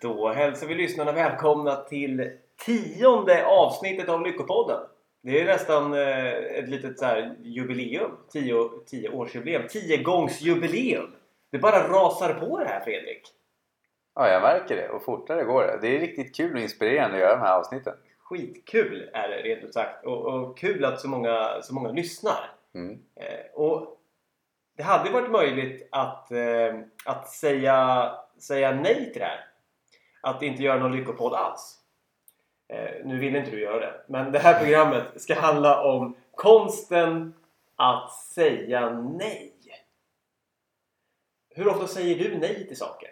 Då hälsar vi lyssnarna välkomna till tionde avsnittet av Lyckopodden. Det är nästan eh, ett litet så här jubileum. Tio, tio årsjubileum. Tiogångsjubileum. Det bara rasar på det här Fredrik. Ja, jag märker det. Och fortare går det. Det är riktigt kul och inspirerande att göra de här avsnitten. Skitkul är det rent ut sagt. Och, och kul att så många, så många lyssnar. Mm. Eh, och det hade varit möjligt att, eh, att säga, säga nej till det här. Att inte göra någon lyckopodd alls. Eh, nu vill inte du göra det. Men det här programmet ska handla om konsten att säga nej. Hur ofta säger du nej till saker?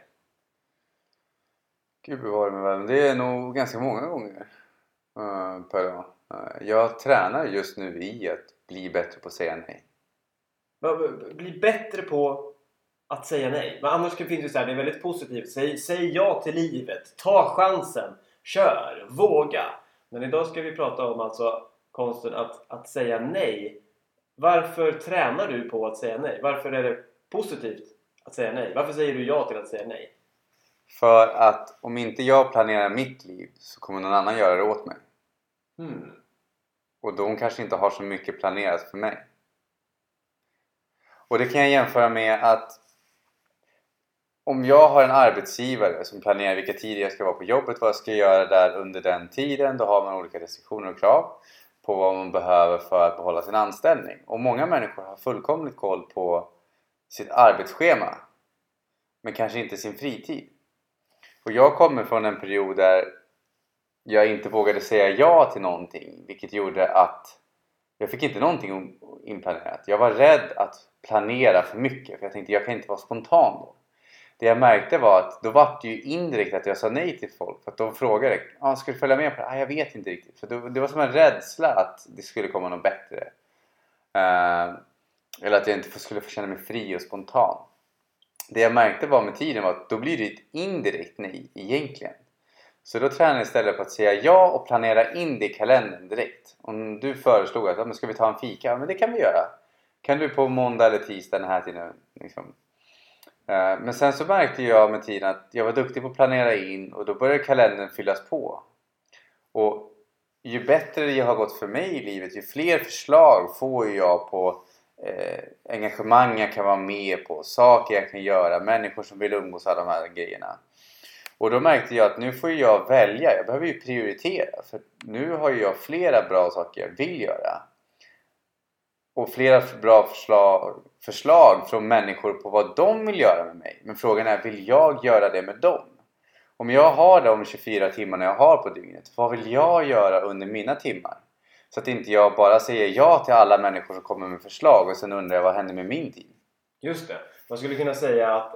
Gud bevare mig väl. Det är nog ganska många gånger uh, per dag. Uh, jag tränar just nu i att bli bättre på att säga nej. Bli bättre på att säga nej. Men annars finns det så här, det är väldigt positivt. Säg, säg ja till livet. Ta chansen. Kör. Våga. Men idag ska vi prata om alltså konsten att, att säga nej. Varför tränar du på att säga nej? Varför är det positivt att säga nej? Varför säger du ja till att säga nej? För att om inte jag planerar mitt liv så kommer någon annan göra det åt mig. Hmm. Och de kanske inte har så mycket planerat för mig. Och det kan jag jämföra med att om jag har en arbetsgivare som planerar vilka tider jag ska vara på jobbet, vad jag ska göra där under den tiden, då har man olika restriktioner och krav på vad man behöver för att behålla sin anställning. Och många människor har fullkomligt koll på sitt arbetsschema men kanske inte sin fritid. Och jag kommer från en period där jag inte vågade säga ja till någonting vilket gjorde att jag fick inte någonting inplanerat. Jag var rädd att planera för mycket för jag tänkte jag kan inte vara spontan då. Det jag märkte var att då var det ju indirekt att jag sa nej till folk för att de frågade ah, ska du följa med på det? Ah, jag vet inte riktigt. För det var som en rädsla att det skulle komma något bättre. Uh, eller att jag inte skulle få känna mig fri och spontan. Det jag märkte var med tiden var att då blir det ett indirekt nej egentligen. Så då tränar jag istället på att säga ja och planera in det i kalendern direkt. Om du föreslog att men ska vi ta en fika? Ja, men det kan vi göra. Kan du på måndag eller tisdag den här tiden? Liksom. Eh, men sen så märkte jag med tiden att jag var duktig på att planera in och då började kalendern fyllas på. Och ju bättre det har gått för mig i livet, ju fler förslag får jag på eh, engagemang jag kan vara med på, saker jag kan göra, människor som vill umgås, alla de här grejerna. Och då märkte jag att nu får jag välja, jag behöver ju prioritera för nu har jag flera bra saker jag vill göra. Och flera bra förslag, förslag från människor på vad de vill göra med mig. Men frågan är, vill jag göra det med dem? Om jag har de 24 timmarna jag har på dygnet, vad vill jag göra under mina timmar? Så att inte jag bara säger ja till alla människor som kommer med förslag och sen undrar jag vad händer med min tid? Just det. Man skulle kunna säga att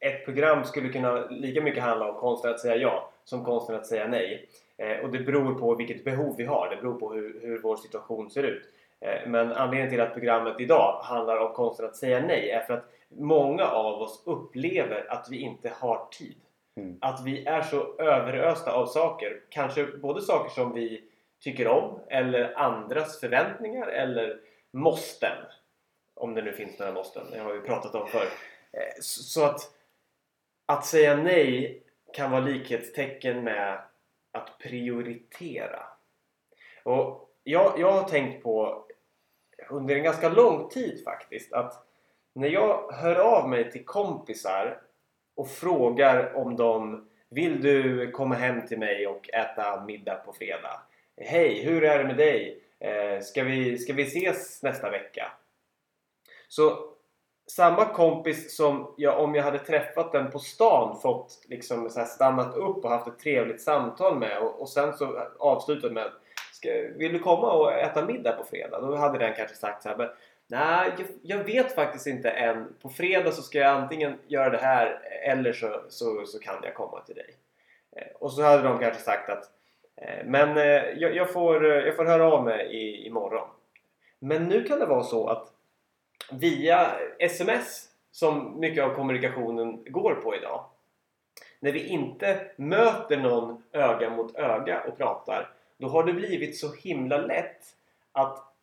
ett program skulle kunna lika mycket handla om konsten att säga ja som konsten att säga nej. Eh, och det beror på vilket behov vi har. Det beror på hur, hur vår situation ser ut. Eh, men anledningen till att programmet idag handlar om konsten att säga nej är för att många av oss upplever att vi inte har tid. Mm. Att vi är så överösta av saker. Kanske både saker som vi tycker om eller andras förväntningar eller måsten. Om det nu finns några måsten. Det har vi pratat om förr. Eh, så att att säga nej kan vara likhetstecken med att prioritera. Och jag, jag har tänkt på under en ganska lång tid faktiskt att när jag hör av mig till kompisar och frågar om de vill du komma hem till mig och äta middag på fredag? Hej, hur är det med dig? Eh, ska, vi, ska vi ses nästa vecka? Så samma kompis som jag om jag hade träffat den på stan fått liksom så stannat upp och haft ett trevligt samtal med och, och sen så avslutat med ska, Vill du komma och äta middag på fredag? Då hade den kanske sagt så här, men, Nej, jag, jag, vet faktiskt inte än. På fredag så ska jag antingen göra det här eller så, så, så kan jag komma till dig. Eh, och så hade de kanske sagt att eh, Men eh, jag, jag, får, jag får höra av mig i, imorgon. Men nu kan det vara så att via sms som mycket av kommunikationen går på idag. När vi inte möter någon öga mot öga och pratar då har det blivit så himla lätt att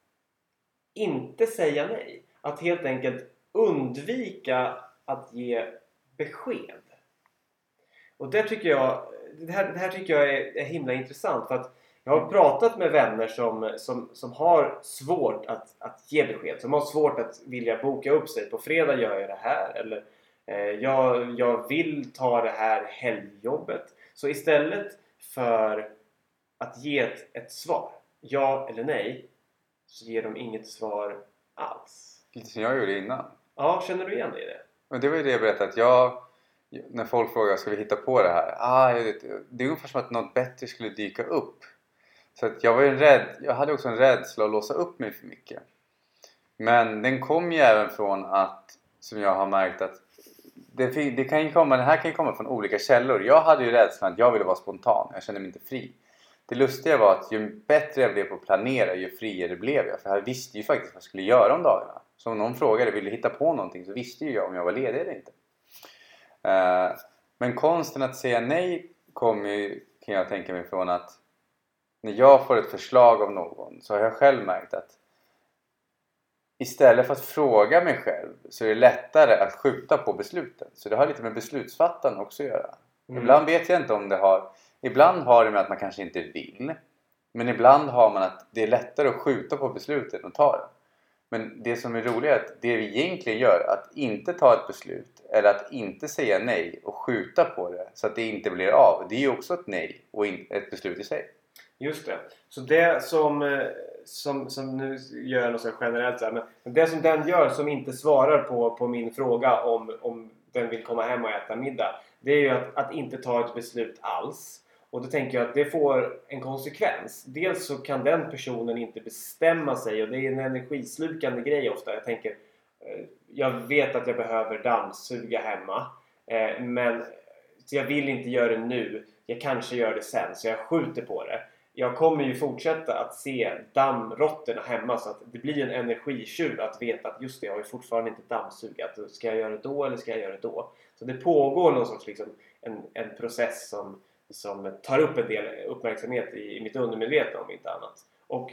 inte säga nej. Att helt enkelt undvika att ge besked. Och det tycker jag, det här, det här tycker jag är, är himla intressant för att jag har pratat med vänner som, som, som har svårt att, att ge besked. Som har svårt att vilja boka upp sig. På fredag gör jag det här. Eller eh, jag, jag vill ta det här helgjobbet. Så istället för att ge ett, ett svar, ja eller nej, så ger de inget svar alls. Lite som jag gjorde innan. Ja, känner du igen dig i det? Men det var ju det jag berättade att jag när folk frågar ska vi hitta på det här? Ah, vet, det är ungefär som att något bättre skulle dyka upp. Så att jag var ju rädd. Jag hade också en rädsla att låsa upp mig för mycket. Men den kom ju även från att, som jag har märkt att det, det kan komma, den här kan ju komma från olika källor. Jag hade ju rädslan att jag ville vara spontan. Jag kände mig inte fri. Det lustiga var att ju bättre jag blev på att planera ju friare blev jag. För jag visste ju faktiskt vad jag skulle göra om dagarna. Så om någon frågade vill du hitta på någonting så visste ju jag om jag var ledig eller inte. Uh, men konsten att säga nej kommer ju, kan jag tänka mig från att när jag får ett förslag av någon så har jag själv märkt att istället för att fråga mig själv så är det lättare att skjuta på besluten. Så det har lite med beslutsfattande också att göra. Mm. Ibland vet jag inte om det har... Ibland har det med att man kanske inte vill. Men ibland har man att det är lättare att skjuta på besluten och ta det. Men det som är roligt är att det vi egentligen gör, att inte ta ett beslut eller att inte säga nej och skjuta på det så att det inte blir av. Det är ju också ett nej och ett beslut i sig. Just det. Så det som, eh, som, som nu gör jag något så generellt så här, men det som den gör som inte svarar på, på min fråga om, om den vill komma hem och äta middag. Det är ju att, att inte ta ett beslut alls. Och då tänker jag att det får en konsekvens. Dels så kan den personen inte bestämma sig och det är en energislukande grej ofta. Jag tänker, eh, jag vet att jag behöver dammsuga hemma. Eh, men jag vill inte göra det nu. Jag kanske gör det sen, så jag skjuter på det jag kommer ju fortsätta att se dammråttorna hemma så att det blir en energitjuv att veta att just det, jag har ju fortfarande inte dammsugat. Ska jag göra det då eller ska jag göra det då? Så det pågår någon sorts liksom, en, en process som, som tar upp en del uppmärksamhet i, i mitt undermedvetna om inte annat. Och,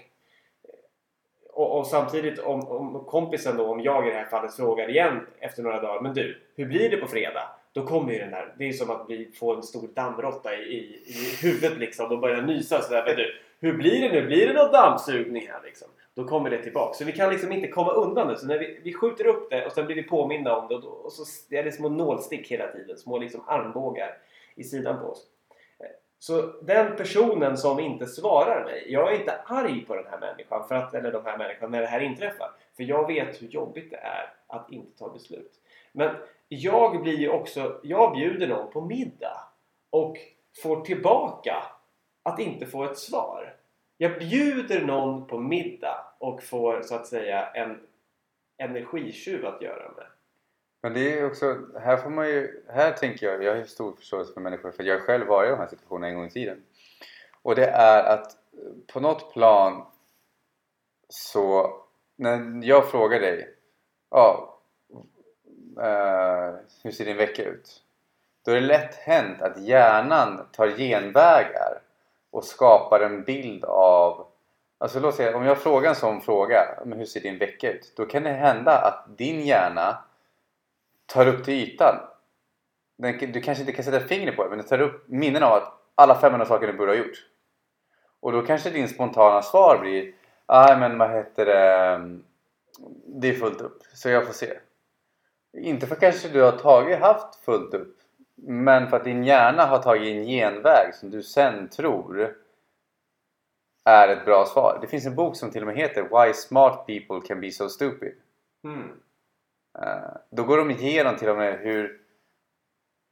och, och, samtidigt om, om kompisen då, om jag i det här fallet frågar igen efter några dagar Men du, hur blir det på fredag? Då kommer ju den där, det är som att vi får en stor dammråtta i, i, i huvudet liksom och börjar nysa sådär. Men du, hur blir det nu? Blir det någon dammsugning här liksom? Då kommer det tillbaka. Så vi kan liksom inte komma undan det. Så när vi, vi skjuter upp det och sen blir vi påminna om det och, då, och så är det små nålstick hela tiden. Små liksom armbågar i sidan på oss. Så den personen som inte svarar mig. Jag är inte arg på den här människan, för att, eller de här människorna, när det här inträffar. För jag vet hur jobbigt det är att inte ta beslut. Men jag blir ju också, jag bjuder någon på middag och får tillbaka att inte få ett svar. Jag bjuder någon på middag och får så att säga en energitjuv att göra med. Men det är också, här får man ju, här tänker jag, jag har stor förståelse för människor för jag har själv varit i de här situationerna en gång i tiden. Och det är att eh, på något plan så, när jag frågar dig, ja, uh, hur ser din vecka ut? Då är det lätt hänt att hjärnan tar genvägar och skapar en bild av Alltså låt säga, om jag frågar en sån fråga, men hur ser din vecka ut? Då kan det hända att din hjärna tar upp till ytan. Den, du kanske inte kan sätta fingret på det, men den tar upp minnen av att alla 500 saker du borde ha gjort. Och då kanske din spontana svar blir Nej men vad heter det Det är fullt upp, så jag får se. Inte för kanske du har tagit, haft fullt upp men för att din hjärna har tagit en genväg som du sen tror är ett bra svar. Det finns en bok som till och med heter Why Smart People Can Be So Stupid. Mm. Då går de igenom till och med hur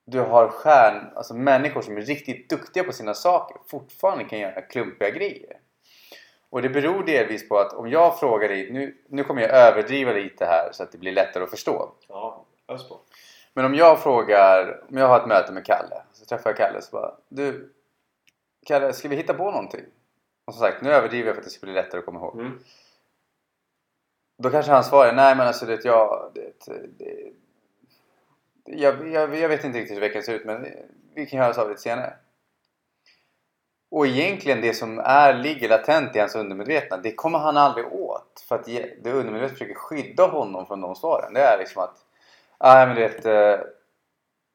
du har stjärn, alltså människor som är riktigt duktiga på sina saker fortfarande kan göra klumpiga grejer. Och det beror delvis på att om jag frågar dig, nu, nu kommer jag överdriva lite här så att det blir lättare att förstå. Ja, ös på. Men om jag frågar, om jag har ett möte med Kalle, så träffar jag Kalle så bara Du Kalle, ska vi hitta på någonting? Och som sagt, nu överdriver jag för att det ska bli lättare att komma ihåg. Mm. Då kanske han svarar, nej men alltså det, jag, det, det, jag, jag, jag vet inte riktigt hur veckan ser ut men vi kan höras av lite senare. Och egentligen det som är, ligger latent i hans undermedvetna det kommer han aldrig åt. För att det undermedvetna försöker skydda honom från de svaren. Det är liksom att nej men vet, eh,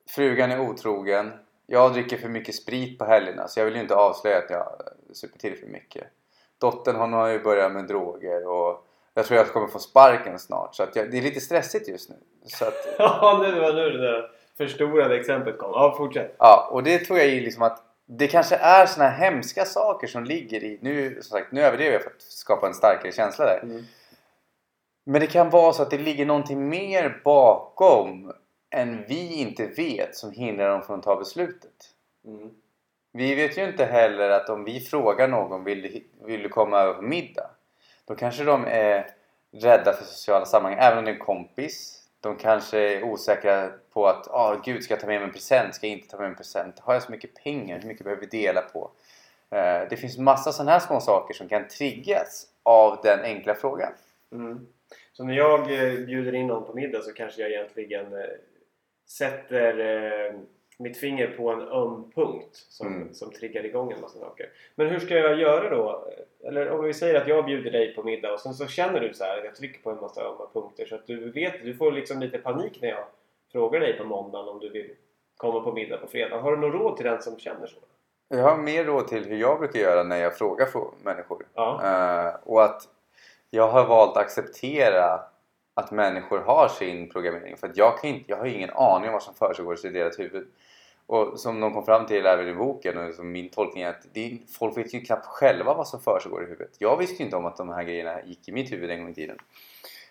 frugan är otrogen jag dricker för mycket sprit på helgerna så jag vill ju inte avslöja att jag super till för mycket. Dottern hon har ju börjat med droger och jag tror jag kommer få sparken snart så jag, det är lite stressigt just nu. Så att, Ja, nu var nu det där förstorade exemplet kom. Ja, fortsätt. ja, och det tror jag är liksom att det kanske är såna här hemska saker som ligger i... Nu, som sagt, nu överdrev jag för att skapa en starkare känsla där. Mm. Men det kan vara så att det ligger någonting mer bakom än vi inte vet som hindrar dem från att ta beslutet. Mm. Vi vet ju inte heller att om vi frågar någon vill du, vill du komma över på middag? Då kanske de är rädda för sociala sammanhang, även om det är en kompis. De kanske är osäkra på att ah, gud, ska jag ta med mig en present? Ska jag inte ta med mig en present? Har jag så mycket pengar? Hur mycket behöver vi dela på? Eh, det finns massa sådana här små saker som kan triggas av den enkla frågan. Mm. Så när jag eh, bjuder in någon på middag så kanske jag egentligen eh, sätter eh, mitt finger på en öm punkt som, Mm. som triggar igång en massa saker. Men hur ska jag göra då? Eller om vi säger att jag bjuder dig på middag och sen så känner du så här att jag trycker på en massa ömma punkter så att du vet, du får liksom lite panik när jag frågar dig på måndagen om du vill komma på middag på fredag. Har du något råd till den som känner så? Jag har mer råd till hur jag brukar göra när jag frågar frå- människor. Ja. Eh, och att jag har valt att acceptera att människor har sin programmering. För att jag, kan inte, jag har ingen aning om vad som försiggår i deras huvud. Och som de kom fram till även i boken och som min tolkning är att är- folk vet ju knappt själva vad som försiggår i huvudet. Jag visste ju inte om att de här grejerna gick i mitt huvud en gång i tiden.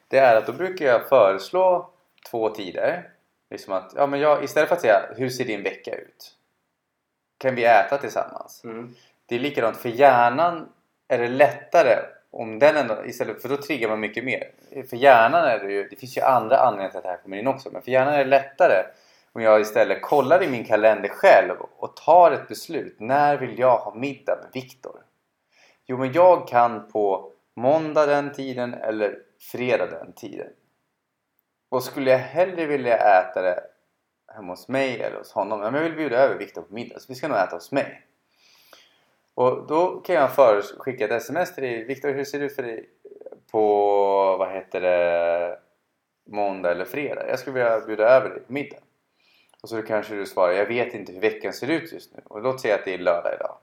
Det är att då brukar jag föreslå två tider. Liksom att, ja, men jag, istället för att säga hur ser din vecka ut? Kan vi äta tillsammans? Mm. Det är likadant för hjärnan är det lättare om den ändå, istället för då triggar man mycket mer. För hjärnan är det ju, det finns ju andra anledningar till att det här kommer in också, men för hjärnan är det lättare om jag istället kollar i min kalender själv och tar ett beslut. När vill jag ha middag med Viktor? Jo, men jag kan på måndag den tiden eller fredag den tiden. Och skulle jag hellre vilja äta det hemma hos mig eller hos honom. Ja, men jag vill bjuda över Viktor på middag så vi ska nog äta hos mig. Och då kan jag skicka ett sms till dig. Viktor hur ser det ut för dig på vad heter det måndag eller fredag? Jag skulle vilja bjuda över dig på middag. Och så kanske du svarar jag vet inte hur veckan ser ut just nu. Och låt säga att det är lördag idag.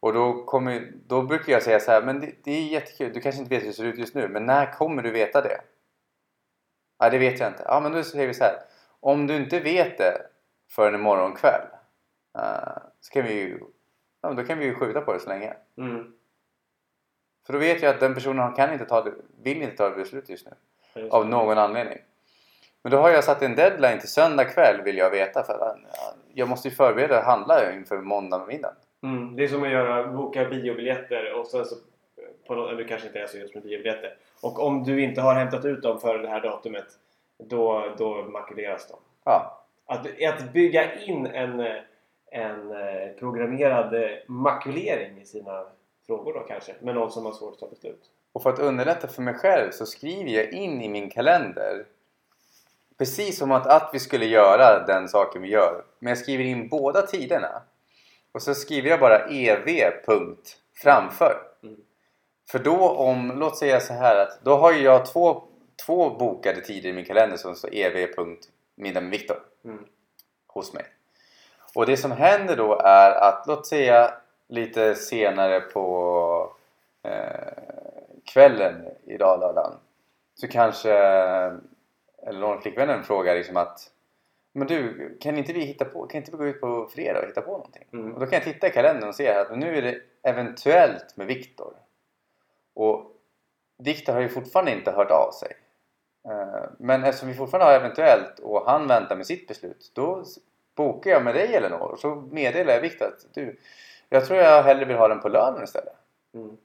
Och då, kommer, då brukar jag säga så här, men det, det är jättekul. Du kanske inte vet hur det ser ut just nu, men när kommer du veta det? Ja, det vet jag inte. Ja, men då säger vi så här. Om du inte vet det förrän imorgon kväll eh, så kan vi ju, ja, då kan vi ju skjuta på det så länge. Mm. För då vet jag att den personen kan inte ta det, vill inte ta det beslutet just nu. Just Av någon anledning. Men då har jag satt en deadline till söndag kväll vill jag veta. För jag måste ju förbereda och handla inför måndag middag. Mm, det är som att göra, boka biobiljetter och sen så på något, eller kanske inte är så just med biobiljetter. Och om du inte har hämtat ut dem före det här datumet då, då makuleras de. Ja, Att, att bygga in en, en eh, programmerad eh, makulering i sina frågor då kanske med någon som har svårt att ta beslut. Och för att underlätta för mig själv så skriver jag in i min kalender precis som att, att vi skulle göra den saken vi gör. Men jag skriver in båda tiderna. Och så skriver jag bara EV punkt framför. Mm. För då om, låt säga så här att då har ju jag två, två bokade tider i min kalender som står EV punkt middag med Viktor Mm. hos mig. Och det som händer då är att, låt säga lite senare på eh, kvällen idag lördagen så kanske eller någon flickvännen frågar liksom att men du, kan inte vi hitta på, kan inte vi gå ut på fredag och hitta på någonting? Mm. Och då kan jag titta i kalendern och se att nu är det eventuellt med Viktor. Och Viktor har ju fortfarande inte hört av sig. Eh, Men eftersom vi fortfarande har eventuellt och han väntar med sitt beslut då bokar jag med dig Elinor och så meddelar jag Viktor att du, jag tror jag hellre vill ha den på lördagen istället. Mm.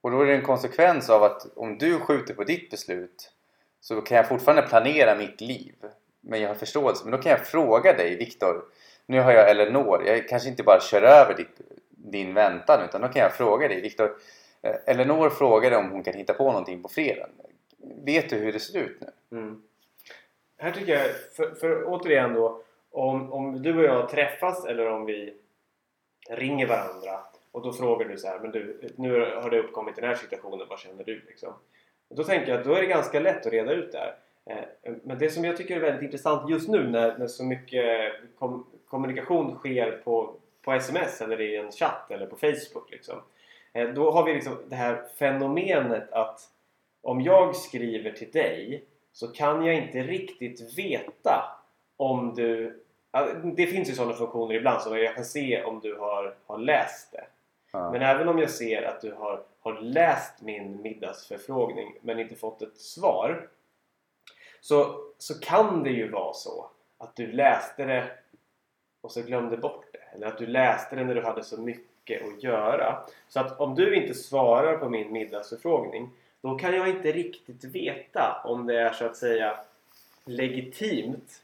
Och då är det en konsekvens av att om du skjuter på ditt beslut så kan jag fortfarande planera mitt liv. Men jag har förståelse. Men då kan jag fråga dig Viktor. Nu har jag Eleanor. Jag kanske inte bara kör över ditt, din väntan utan då kan jag fråga dig Viktor. Eh, Eleanor frågade om hon kan hitta på någonting på fredagen. Vet du hur det ser ut nu? Mm. Här tycker jag, för, för återigen då, om, om du och jag träffas eller om vi ringer varandra och då frågar du så här, men du, nu har det uppkommit den här situationen, vad känner du liksom? Och då tänker jag att då är det ganska lätt att reda ut det här. Eh, men det som jag tycker är väldigt intressant just nu när, när så mycket kom, kommunikation sker på, på sms eller i en chatt eller på Facebook. Liksom. Eh, då har vi liksom det här fenomenet att om jag skriver till dig så kan jag inte riktigt veta om du... Det finns ju sådana funktioner ibland så jag kan se om du har, har läst det. Ja. Men även om jag ser att du har, har läst min middagsförfrågning men inte fått ett svar så, så kan det ju vara så att du läste det och så glömde bort det. Eller att du läste det när du hade så mycket att göra. Så att om du inte svarar på min middagsförfrågning då kan jag inte riktigt veta om det är så att säga legitimt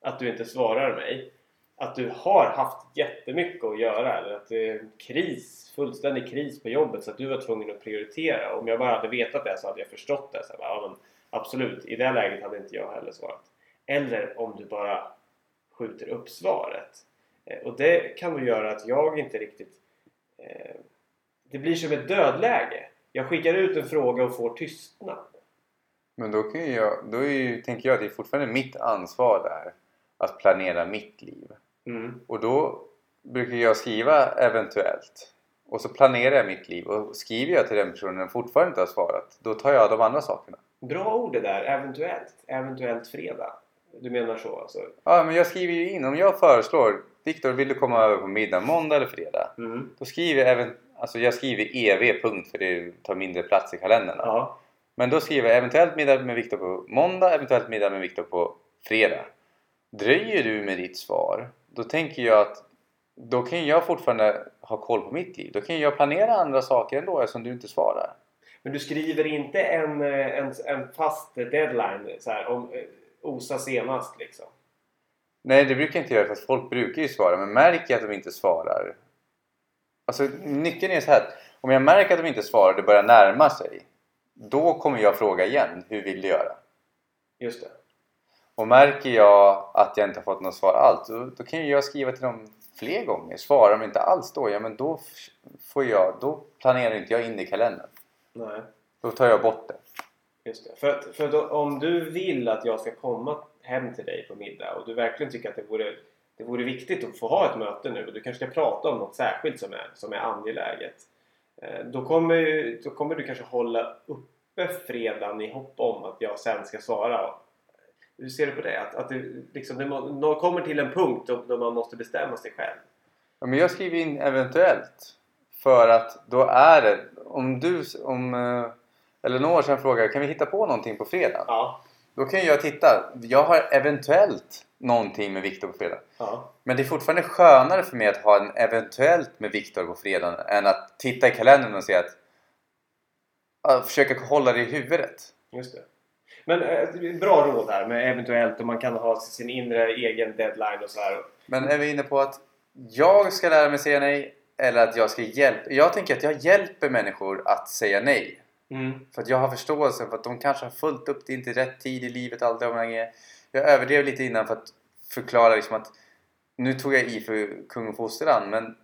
att du inte svarar mig. Att du har haft jättemycket att göra eller att det är en kris, fullständig kris på jobbet så att du var tvungen att prioritera. Om jag bara hade vetat det så hade jag förstått det. Så här, ja, men absolut, i det läget hade inte jag heller svarat. Eller om du bara skjuter upp svaret. Eh, och det kan ju göra att jag inte riktigt... Eh, det blir som ett dödläge. Jag skickar ut en fråga och får tystnad. Men då, kan jag, då är ju, tänker jag att det är fortfarande mitt ansvar där att planera mitt liv. Mm. Och då brukar jag skriva eventuellt. Och så planerar jag mitt liv och skriver jag till den personen och fortfarande inte har svarat. Då tar jag de andra sakerna. Bra ord det där, eventuellt. Eventuellt fredag. Du menar så alltså? Ja, men jag skriver ju in. Om jag föreslår Viktor, vill du komma över på middag måndag eller fredag? Mm. Då skriver jag även, alltså jag skriver EV punkt för det tar mindre plats i kalendern. Ja. Men då skriver jag eventuellt middag med Viktor på måndag, eventuellt middag med Viktor på fredag. Dröjer du med ditt svar, då tänker jag att då kan jag fortfarande ha koll på mitt liv. Då kan jag planera andra saker ändå eftersom du inte svarar. Men du skriver inte en, eh, en, en fast deadline så här, om eh, OSA senast liksom? Nej, det brukar jag inte göra för folk brukar ju svara. Men märker jag att de inte svarar. Alltså nyckeln är så här. Om jag märker att de inte svarar och det börjar närma sig. Då kommer jag fråga igen. Hur vill du göra? Just det. Och märker jag att jag inte har fått något svar alls. Då, då kan ju jag skriva till dem fler gånger. Svarar de inte alls då. Ja men då får jag. Då planerar inte jag in det i kalendern. Nej. Då tar jag bort det. Just det. För, att, för då, om du vill att jag ska komma hem till dig på middag och du verkligen tycker att det vore, det vore viktigt att få ha ett möte nu och du kanske ska prata om något särskilt som är, som är angeläget. Eh, då, kommer, då kommer du kanske hålla uppe fredagen i hopp om att jag sen ska svara. Hur ser du på det? Att, att det, liksom, det må- kommer till en punkt då, då man måste bestämma sig själv. Ja, men jag skriver in eventuellt. För att då är det. Om du, om eh, Elinor sen frågar kan vi hitta på någonting på fredag? Ja. Då kan jag titta. Jag har eventuellt någonting med Viktor på fredag. ja. Men det är fortfarande skönare för mig att ha en eventuellt med Viktor på fredag än att titta i kalendern och se att ja, försöka hålla det i huvudet. Just det. Men eh, bra råd här med eventuellt om man kan ha sin inre egen deadline och så här. Men är vi inne på att jag ska lära mig säga nej eller att jag ska hjälpa? Jag tänker att jag hjälper människor att säga nej. Mm. För att jag har förståelse för att de kanske har fullt upp, det inte rätt tid i livet, allt det där. Jag överdrev lite innan för att förklara liksom att nu tog jag i för kung och fosterland men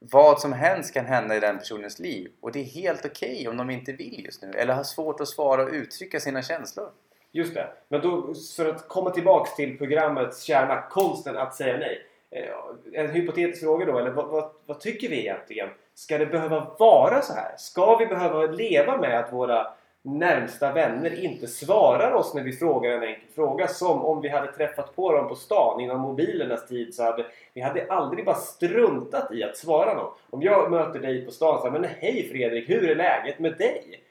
vad som helst kan hända i den personens liv och det är helt okej om de inte vill just nu eller har svårt att svara och uttrycka sina känslor. Just det. Men då, för att komma tillbaks till programmets kärna, konsten att säga nej. Eh, en hypotetisk fråga då, eller vad, vad, vad tycker vi egentligen? Ska det behöva vara så här? Ska vi behöva leva med att våra närmsta vänner inte svarar oss när vi frågar en enkel fråga? Som om vi hade träffat på dem på stan innan mobilernas tid så hade vi hade aldrig bara struntat i att svara någon. Om jag möter dig på stan så här, men hej Fredrik, hur är läget med dig?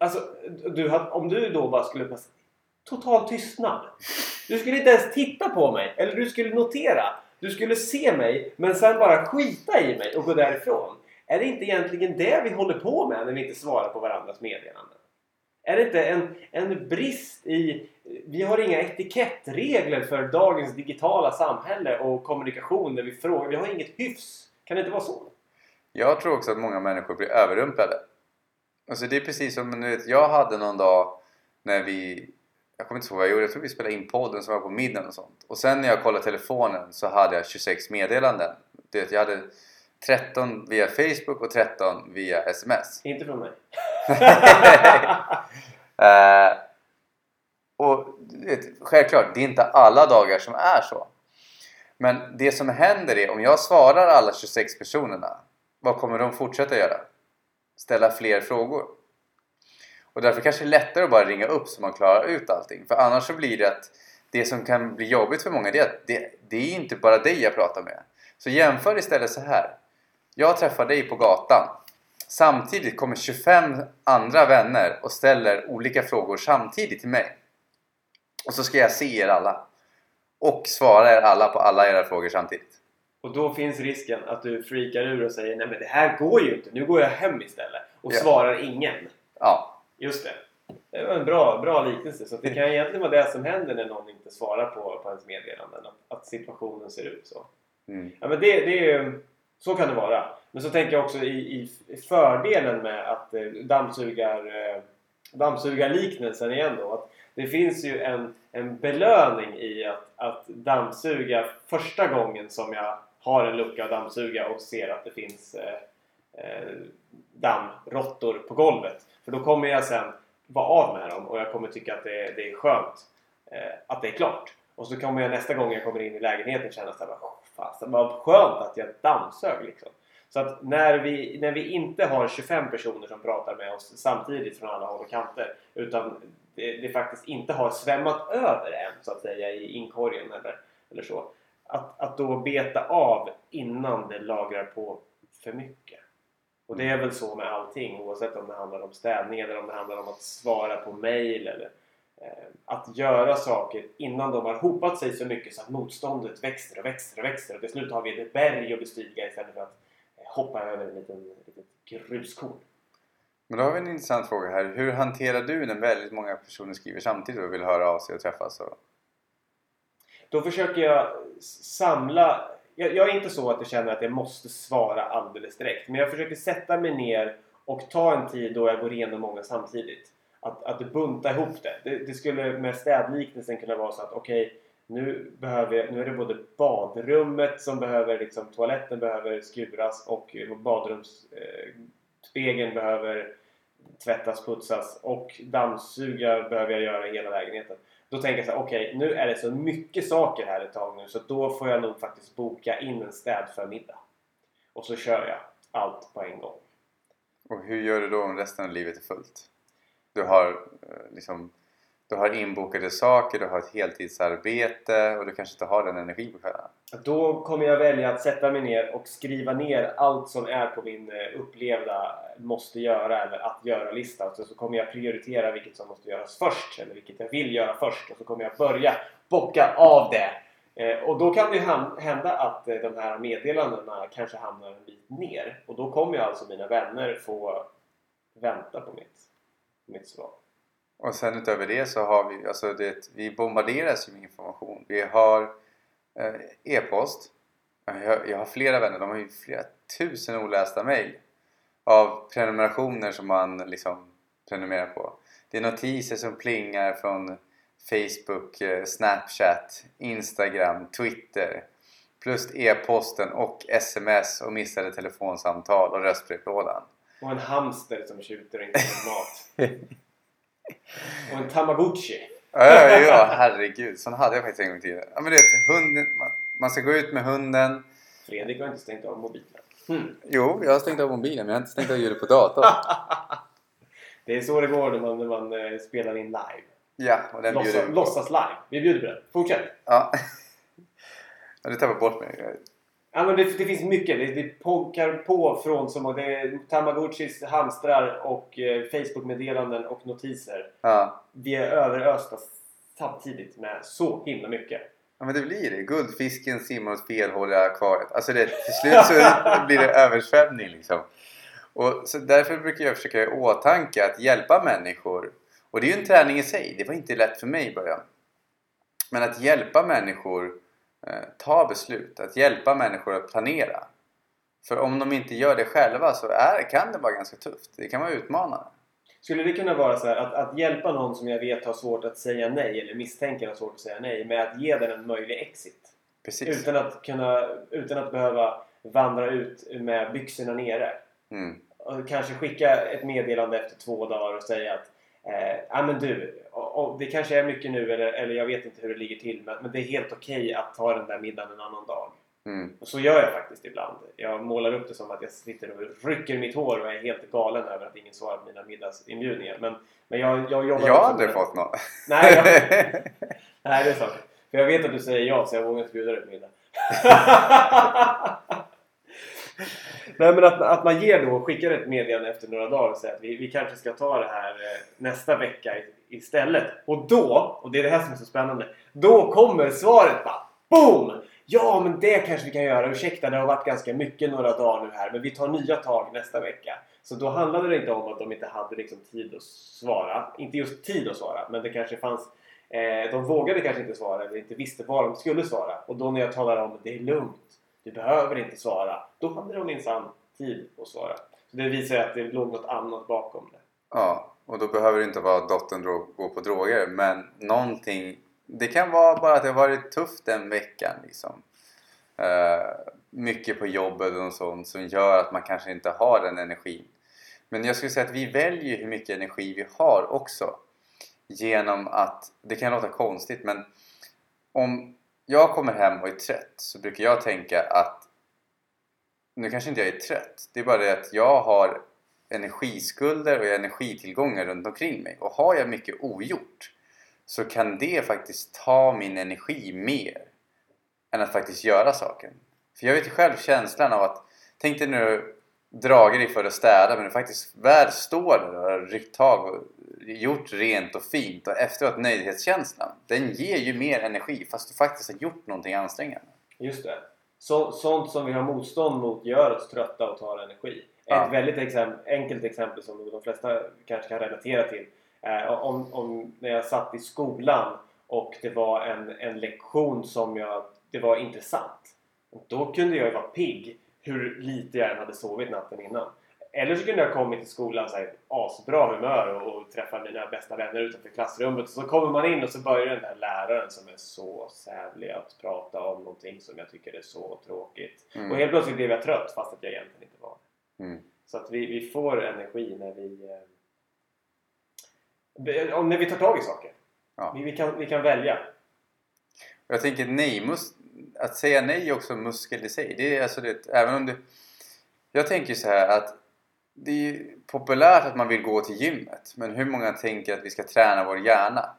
Alltså, du, om du då bara skulle passa total tystnad. Du skulle inte ens titta på mig. Eller du skulle notera. Du skulle se mig men sen bara skita i mig och gå därifrån. Är det inte egentligen det vi håller på med när vi inte svarar på varandras meddelanden? Är det inte en, en brist i... Vi har inga etikettregler för dagens digitala samhälle och kommunikation när vi frågar. Vi har inget hyfs. Kan det inte vara så? Jag tror också att många människor blir överrumplade. Alltså det är precis som du vet, jag hade någon dag när vi jag kommer inte ihåg vad jag gjorde, jag tror vi spelade in podden som var på middagen och sånt. Och sen när jag kollade telefonen så hade jag 26 meddelanden. Du vet, jag hade 13 via Facebook och 13 via SMS. Inte från mig. Eh, Och vet, självklart, det är inte alla dagar som är så. Men det som händer är, om jag svarar alla 26 personerna, vad kommer de fortsätta göra? Ställa fler frågor. Och därför kanske det är lättare att bara ringa upp så man klarar ut allting. För annars så blir det att det som kan bli jobbigt för många det är att det, det är inte bara dig jag pratar med. Så jämför istället så här. Jag träffar dig på gatan. Samtidigt kommer 25 andra vänner och ställer olika frågor samtidigt till mig. Och så ska jag se er alla. Och svara er alla på alla era frågor samtidigt. Och då finns risken att du freakar ur och säger nej men det här går ju inte, nu går jag hem istället. Och Ja. svarar ingen. Ja, Just det. Det var en bra, bra liknelse. Så det kan egentligen vara det som händer när någon inte svarar på, på ens meddelanden. Att, att situationen ser ut så. mm. Ja, men det, det är, så kan det vara. Men så tänker jag också i, i fördelen med att eh, dammsugar, eh, dammsugarliknelsen igen då. Att det finns ju en, en belöning i att, att dammsuga första gången som jag har en lucka att dammsuga och ser att det finns eh, eh, dammråttor på golvet. För då kommer jag sen vara av med dem och jag kommer tycka att det, det är skönt eh, att det är klart. Och så kommer jag nästa gång jag kommer in i lägenheten känna såhär "Åh, fasen vad skönt att jag dammsög liksom. Så att när vi, när vi inte har 25 personer som pratar med oss samtidigt från alla håll och kanter utan det, det faktiskt inte har svämmat över än så att säga i inkorgen eller, eller så. Att, att då beta av innan det lagrar på för mycket. Och det är väl så med allting oavsett om det handlar om städning eller om det handlar om att svara på mail eller eh, att göra saker innan de har hopat sig så mycket så att motståndet växer och växer och växer och till slut har vi ett berg att bestiga istället för att eh, hoppa över en liten, litet gruskorn. Men då har vi en intressant fråga här. Hur hanterar du när väldigt många personer skriver samtidigt och vill höra av sig och träffas? Och... Då försöker jag samla... Jag, jag är inte så att jag känner att jag måste svara alldeles direkt. Men jag försöker sätta mig ner och ta en tid då jag går igenom många samtidigt. Att, att bunta ihop det. det. Det skulle med städliknelsen kunna vara så att okej, nu, behöver jag, nu är det både badrummet som behöver, liksom, toaletten behöver skuras och badrumsspegeln eh, behöver tvättas, putsas och dammsuga behöver jag göra i hela lägenheten. Då tänker jag så här, okej nu är det så mycket saker här ett tag nu så då får jag nog faktiskt boka in en städförmiddag. Och så kör jag allt på en gång. och hur gör du då om resten av livet är fullt? Du har, eh, liksom, du har inbokade saker, du har ett heltidsarbete och du kanske inte har den energin på kvällarna. Då kommer jag välja att sätta mig ner och skriva ner allt som är på min eh, upplevda måste göra eller att göra-lista. Och så kommer jag prioritera vilket som måste göras först eller vilket jag vill göra först. Och så kommer jag börja bocka av det. Eh, och då kan det ju hända att eh, de här meddelandena kanske hamnar en bit ner. Och då kommer jag alltså mina vänner få vänta på mitt, mitt svar. Och sen utöver det så har vi, alltså det, vi bombarderas ju med information. Vi har eh, e-post. Jag, jag har flera vänner, de har ju flera tusen olästa mejl av prenumerationer som man liksom prenumererar på. Det är notiser som plingar från Facebook, eh, Snapchat, Instagram, Twitter plus e-posten och sms och missade telefonsamtal och röstbrevlådan. Och en hamster som tjuter och inte mat. Och en tamagotchi. Ja, ja, ja, herregud. Sån hade jag faktiskt en gång tiden. Ja, men du vet, hunden, man, man ska gå ut med hunden. Fredrik har inte stängt av mobilen. Hmm. Jo, jag har stängt av mobilen men jag har inte stängt av ljudet på datorn. Det är så det går när man, när man eh, spelar in live. Ja, och den Låtsas, bjuder låtsas live. Vi bjuder på det. Fortsätt! Ja. ja, du tappar bort mig. Ja, men det, det finns mycket. Det, det pockar på från som det är Tamagotchis, hamstrar och eh, Facebook-meddelanden och notiser. Ja. Vi är överösta samtidigt med så himla mycket. ja, men det blir det. Guldfisken simmar åt fel håll i akvariet. Alltså det, till slut så blir det översvämning liksom. Och så därför brukar jag försöka i åtanke att hjälpa människor. Och det är ju en träning i sig. Det var inte lätt för mig i början. Men att hjälpa människor ta beslut. Att hjälpa människor att planera. För om de inte gör det själva så är, kan det vara ganska tufft. Det kan vara utmanande. Skulle det kunna vara så här att, att hjälpa någon som jag vet har svårt att säga nej eller misstänker har svårt att säga nej med att ge den en möjlig exit? Precis. Utan att, kunna, utan att behöva vandra ut med byxorna nere. Mm. Och kanske skicka ett meddelande efter två dagar och säga att Eh, ja men du, och, och det kanske är mycket nu eller, eller jag vet inte hur det ligger till men, men det är helt okej att ta den där middagen en annan dag. Mm. Och så gör jag faktiskt ibland. Jag målar upp det som att jag sitter och rycker mitt hår och är helt galen över att ingen svarar på mina middagsinbjudningar. Men, men jag, jag jobbar Jag har aldrig fått någon. Nej, jag, nej, det är sant. För jag vet att du säger ja så jag vågar inte bjuda dig på middag. Nej men att, att man ger då, skickar ett meddelande efter några dagar och säger att vi, vi kanske ska ta det här eh, nästa vecka istället. Och då, och det är det här som är så spännande, då kommer svaret bara BOOM! Ja men det kanske vi kan göra. Ursäkta det har varit ganska mycket några dagar nu här men vi tar nya tag nästa vecka. Så då handlade det inte om att de inte hade liksom tid att svara. Inte just tid att svara men det kanske fanns Eh, de vågade kanske inte svara eller inte visste vad de skulle svara. Och då när jag talar om att det är lugnt, du behöver inte svara. Då hade de minsann tid att svara. Så det visar ju att det låg något annat bakom det. Ja, och då behöver det inte vara att dottern går på droger. Men någonting... Det kan vara bara att det har varit tufft den veckan. Liksom. Eh, mycket på jobbet och sånt som gör att man kanske inte har den energin. Men jag skulle säga att vi väljer hur mycket energi vi har också. Genom att, det kan låta konstigt men om jag kommer hem och är trött så brukar jag tänka att nu kanske inte jag är trött. Det är bara det att jag har energiskulder och energitillgångar runt omkring mig. Och har jag mycket ogjort så kan det faktiskt ta min energi mer än att faktiskt göra saken. För jag vet ju själv känslan av att Tänk dig nu dragit dig för att städa men du faktiskt väl står där och har ryckt tag och gjort rent och fint och efteråt nöjdhetskänslan den ger ju mer energi fast du faktiskt har gjort någonting ansträngande. Just det. Så, sånt som vi har motstånd mot gör oss trötta och tar energi. Ja. Ett väldigt exem- enkelt exempel som de flesta kanske kan relatera till. Eh, om, om när jag satt i skolan och det var en, en lektion som jag, det var intressant. Då kunde jag ju vara pigg hur lite jag än hade sovit natten innan. Eller så kunde jag kommit till skolan så här, asbra humör och, och träffa mina bästa vänner utanför klassrummet. Och så kommer man in och så börjar den där läraren som är så sävlig att prata om någonting som jag tycker är så tråkigt. Mm. Och helt plötsligt blev jag trött fast att jag egentligen inte var det. Mm. Så att vi, vi får energi när vi... Eh, när vi tar tag i saker. Ja. Vi, vi, kan, vi kan välja. Jag tänker nej, mus- att säga nej är också en muskel i sig. Det är alltså det, även om du... Jag tänker så här att det är populärt att man vill gå till gymmet. Men hur många tänker att vi ska träna vår hjärna?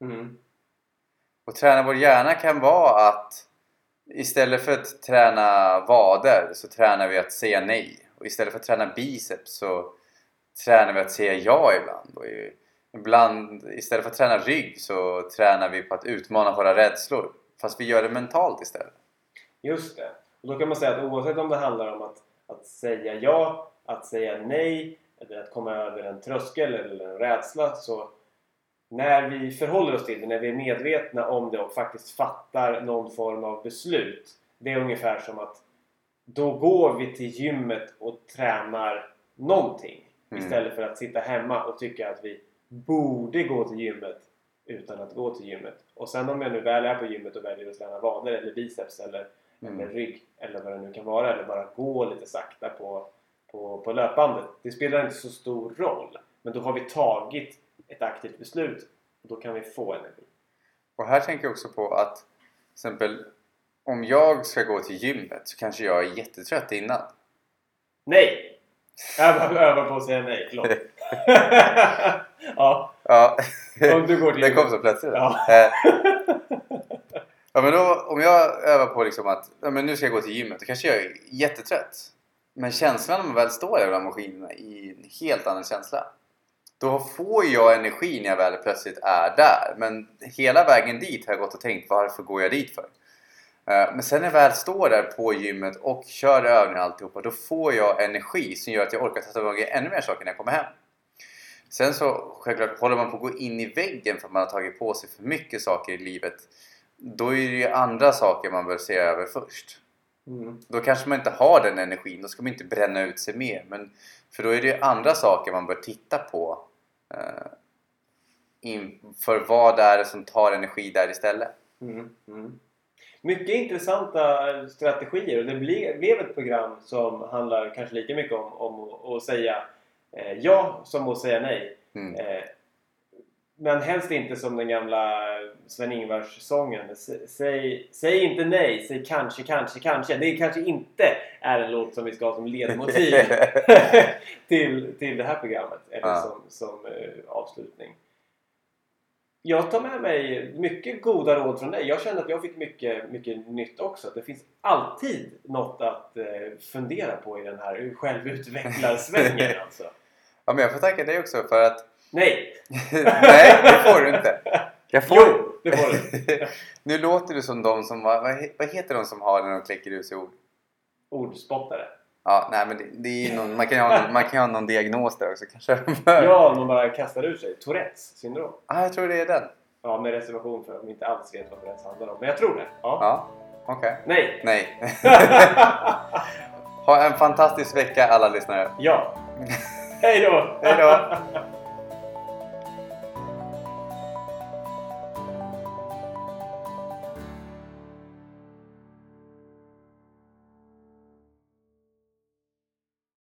Mm. Och träna vår hjärna kan vara att istället för att träna vader så tränar vi att säga nej. Och istället för att träna biceps så tränar vi att säga ja ibland. Och ibland istället för att träna rygg så tränar vi på att utmana våra rädslor. Fast vi gör det mentalt istället. Just det. Och då kan man säga att oavsett om det handlar om att, att säga ja, att säga nej eller att komma över en tröskel eller en rädsla så när vi förhåller oss till det, när vi är medvetna om det och faktiskt fattar någon form av beslut. Det är ungefär som att då går vi till gymmet och tränar någonting Mm. istället för att sitta hemma och tycka att vi borde gå till gymmet utan att gå till gymmet. Och sen om jag nu väl är på gymmet och väljer att träna vader eller biceps eller, Mm. eller rygg eller vad det nu kan vara eller bara gå lite sakta på, på, på löpbandet. Det spelar inte så stor roll. Men då har vi tagit ett aktivt beslut och då kan vi få energi. Och här tänker jag också på att till exempel om jag ska gå till gymmet så kanske jag är jättetrött innan. Nej! Öva, öva på att säga nej, förlåt. ja, Ja, om du går till det kom så plötsligt. Ja. Eh, ja, men då, om jag övar på liksom att ja, men nu ska jag gå till gymmet, då kanske jag är jättetrött. Men känslan när man väl står där de maskinerna är en helt annan känsla. Då får jag energi när jag väl plötsligt är där. Men hela vägen dit har jag gått och tänkt varför går jag dit för? Eh, Men sen när jag väl står där på gymmet och kör övningar och alltihopa då får jag energi som gör att jag orkar ta tag i ännu mer saker när jag kommer hem. Sen så självklart håller man på att gå in i väggen för att man har tagit på sig för mycket saker i livet. Då är det ju andra saker man bör se över först. Mm. Då kanske man inte har den energin, då ska man inte bränna ut sig mer. Men, för då är det ju andra saker man bör titta på. Eh, inför vad det är som tar energi där istället. Mm. Mm. Mycket intressanta strategier och det ble- blev ett program som handlar kanske lika mycket om, att säga eh, ja som att säga nej. Mm. Eh, Men helst inte som den gamla Sven-Ingvars-sången. S- Säg, säg inte nej, säg kanske, kanske, kanske. Det kanske inte är en låt som vi ska ha som ledmotiv till, till det här programmet. Eller Ja. som, som eh, avslutning. Jag tar med mig mycket goda råd från dig. Jag känner att jag fick mycket, mycket nytt också. Det finns alltid något att eh, fundera på i den här självutvecklarsvängen alltså. Ja, men jag får tacka dig också för att... Nej! Nej, det får du inte. Jag får... Jo, det får du. nu låter du som de som... Vad, vad he- vad heter de som har när de kläcker ur sig ord? Ordspottare. Ja, nej men det, det är någon, man kan ju ha man kan ha någon diagnos där också kanske. Ja, man bara kastar ur sig. Tourettes syndrom. ah, jag tror det är den. Ja, med reservation för att de inte alls vet vad Tourettes handlar om. Men jag tror det. Ja. Ja, okej. Nej! Nej. ha en fantastisk vecka alla lyssnare. ja. Hej då! Hej då!